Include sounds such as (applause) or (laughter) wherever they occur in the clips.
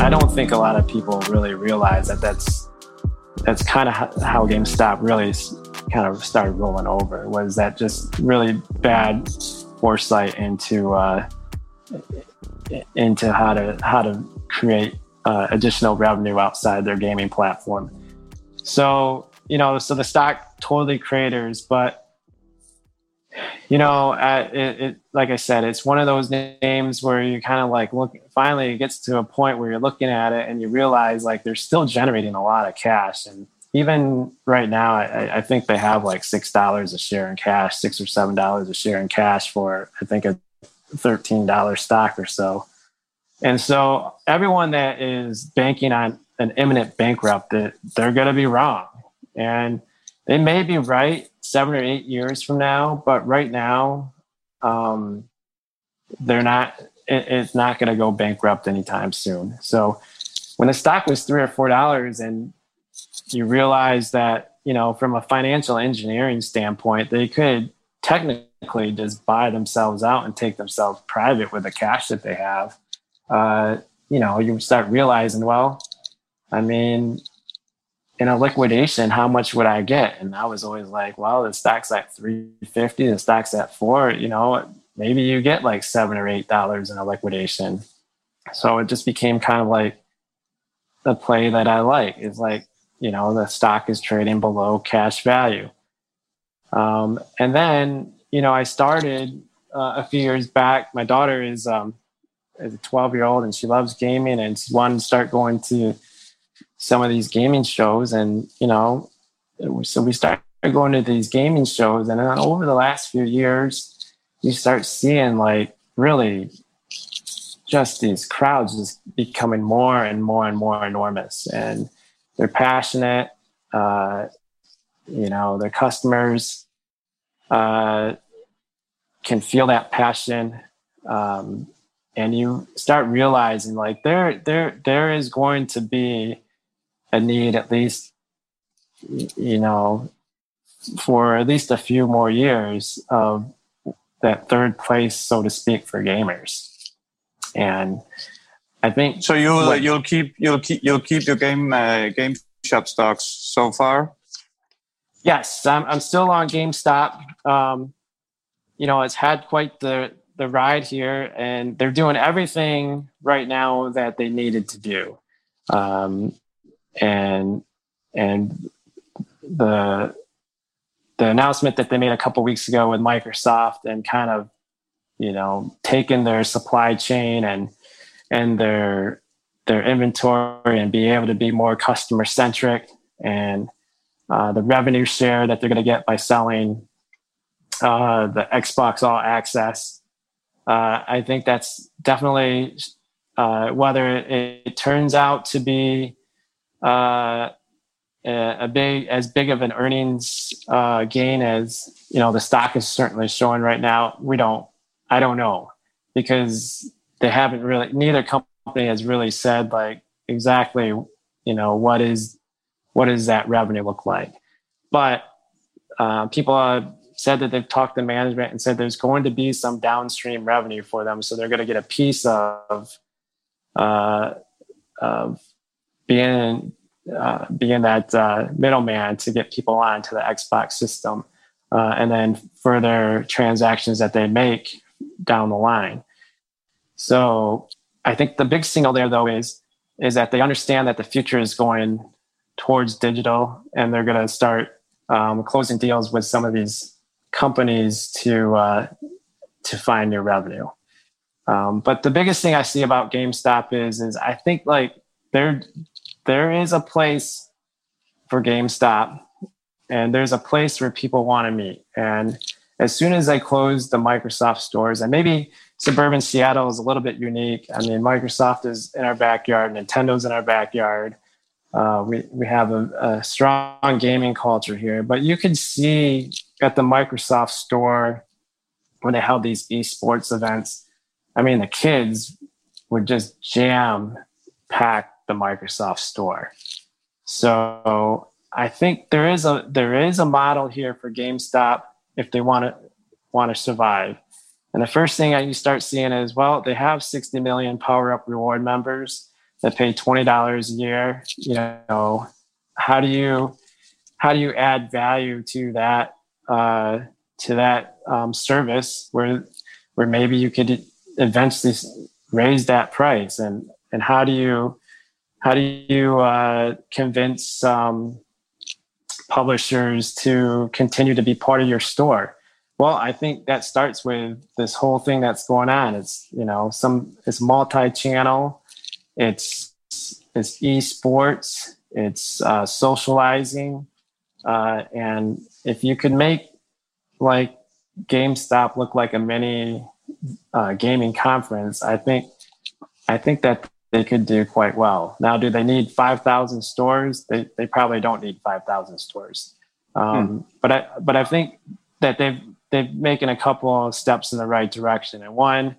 I don't think a lot of people really realize that that's that's kind of how GameStop really kind of started rolling over. Was that just really bad foresight into uh, into how to how to create uh, additional revenue outside their gaming platform. So you know, so the stock totally craters, but you know, it, it, like I said, it's one of those names where you kind of like look. Finally, it gets to a point where you're looking at it and you realize like they're still generating a lot of cash, and even right now, I, I think they have like six dollars a share in cash, six or seven dollars a share in cash for I think a thirteen dollar stock or so. And so, everyone that is banking on an imminent bankrupt, that they're going to be wrong, and they may be right seven or eight years from now, but right now, um, they're not. It, it's not going to go bankrupt anytime soon. So, when the stock was three or four dollars, and you realize that you know from a financial engineering standpoint, they could technically just buy themselves out and take themselves private with the cash that they have. Uh, you know, you start realizing, well, I mean, in a liquidation, how much would I get? And I was always like, well, the stock's at 350, the stock's at four, you know, maybe you get like seven or eight dollars in a liquidation. So it just became kind of like the play that I like is like, you know, the stock is trading below cash value. Um, and then, you know, I started uh, a few years back. My daughter is, um, is a 12 year old and she loves gaming and she wanted to start going to some of these gaming shows and you know so we started going to these gaming shows and then over the last few years you start seeing like really just these crowds just becoming more and more and more enormous and they're passionate uh, you know their customers uh, can feel that passion um, and you start realizing like there there there is going to be a need at least you know for at least a few more years of that third place so to speak for gamers. And i think so you'll you'll keep you'll keep you'll keep your game uh, game shop stocks so far? Yes i'm, I'm still on gamestop. Um, you know it's had quite the the ride here and they're doing everything right now that they needed to do. Um, and and the the announcement that they made a couple weeks ago with Microsoft and kind of you know taking their supply chain and and their their inventory and be able to be more customer centric and uh, the revenue share that they're going to get by selling uh, the Xbox All Access. Uh, I think that's definitely uh, whether it, it, turns out to be uh, a big as big of an earnings uh, gain as you know the stock is certainly showing right now. We don't. I don't know because they haven't really. Neither company has really said like exactly you know what is what does that revenue look like. But uh, people have said that they've talked to management and said there's going to be some downstream revenue for them, so they're going to get a piece of uh, of being uh, being that uh, middleman to get people onto the Xbox system, uh, and then further transactions that they make down the line. So I think the big signal there, though, is is that they understand that the future is going towards digital, and they're going to start um, closing deals with some of these companies to uh, to find new revenue. Um, but the biggest thing I see about GameStop is is I think like there there is a place for GameStop, and there's a place where people want to meet. And as soon as I close the Microsoft stores, and maybe suburban Seattle is a little bit unique. I mean, Microsoft is in our backyard, Nintendo's in our backyard. Uh, we we have a, a, strong gaming culture here, but you can see at the Microsoft store when they held these esports events. I mean, the kids would just jam pack the Microsoft store. So I think there is a there is a model here for GameStop if they want to want to survive. And the first thing that you start seeing is well, they have 60 million Power Up Reward members that pay $20 a year. You know, how do you how do you add value to that uh, to that um, service where where maybe you could eventually raise that price and and how do you how do you uh, convince um, publishers to continue to be part of your store? Well i think that starts with this whole thing that's going on. It's you know some it's multi-channel. It's it's esports. It's uh, socializing. Uh, and if you could make like GameStop look like a mini uh, gaming conference, I think I think that they could do quite well. Now, do they need five thousand stores? They they probably don't need five thousand stores. Um, hmm. But I but I think that they've they've making a couple of steps in the right direction. And one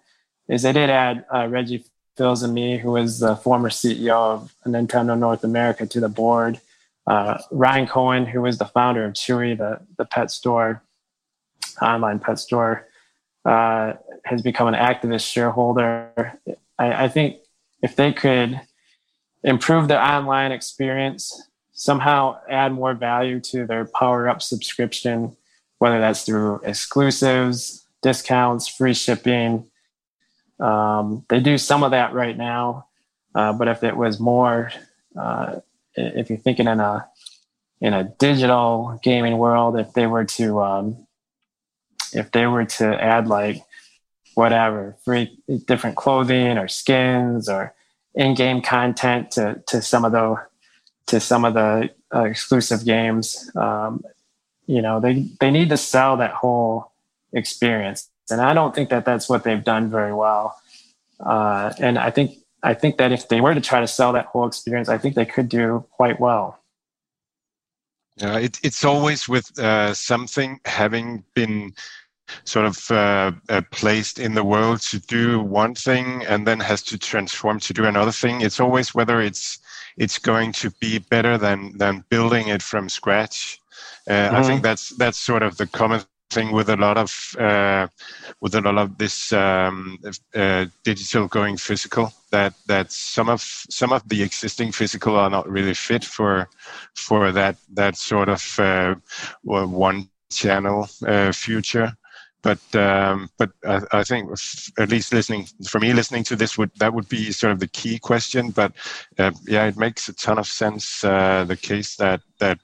is they did add uh, Reggie Fils-Aimé, who is the former CEO of Nintendo North America, to the board. Uh, Ryan Cohen, who was the founder of Chewy, the, the pet store, online pet store, uh, has become an activist shareholder. I, I think if they could improve their online experience, somehow add more value to their Power Up subscription, whether that's through exclusives, discounts, free shipping. Um, they do some of that right now, uh, but if it was more, uh, if you're thinking in a in a digital gaming world, if they were to um, if they were to add like whatever free different clothing or skins or in-game content to to some of the to some of the uh, exclusive games. Um, you know they they need to sell that whole experience. And i don't think that that's what they've done very well. Uh, and i think i think that if they were to try to sell that whole experience i think they could do quite well. Yeah it, it's always with uh, something having been sort of uh, uh, placed in the world to do one thing and then has to transform to do another thing. It's always whether it's it's going to be better than than building it from scratch. Uh, mm-hmm. I think mm-hmm. that's that's sort of the common thing with a lot of uh, with a lot of this um, uh, digital going physical. That that some of some of the existing physical are not really fit for for that that sort of uh, one channel future but um, but I, I, think at least listening for me listening to this would that would be sort of the key question. But uh, yeah it makes a ton of sense uh, the case that that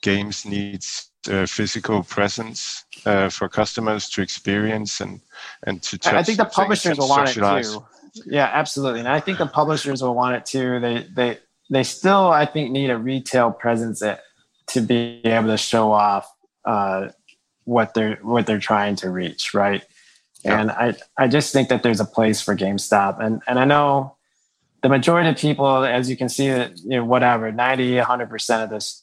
games needs uh, physical presence uh, for customers to experience and and to I think the publishers will want it too. yeah absolutely. And I think the publishers will want it too. They they they still I think need a retail presence to be able to show off uh, what they're what they're trying to reach, right? Yeah. And I I just think that there's a place for GameStop, and and I know the majority of people, as you can see, that you know, whatever 90, 100 percent of this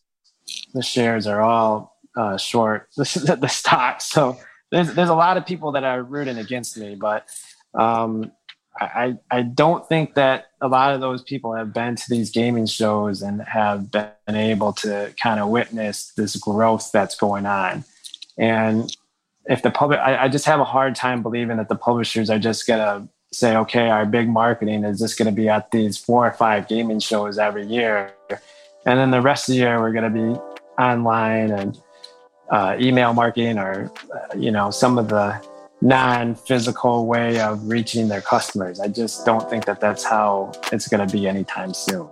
the shares are all uh, short (laughs) the, the stock. So there's there's a lot of people that are rooting against me, but um, I, I don't think that a lot of those people have been to these gaming shows and have been able to kind of witness this growth that's going on. And if the public, I, I just have a hard time believing that the publishers are just gonna say, okay, our big marketing is just gonna be at these four or five gaming shows every year, and then the rest of the year we're gonna be online and uh, email marketing or uh, you know some of the non-physical way of reaching their customers. I just don't think that that's how it's going to be anytime soon.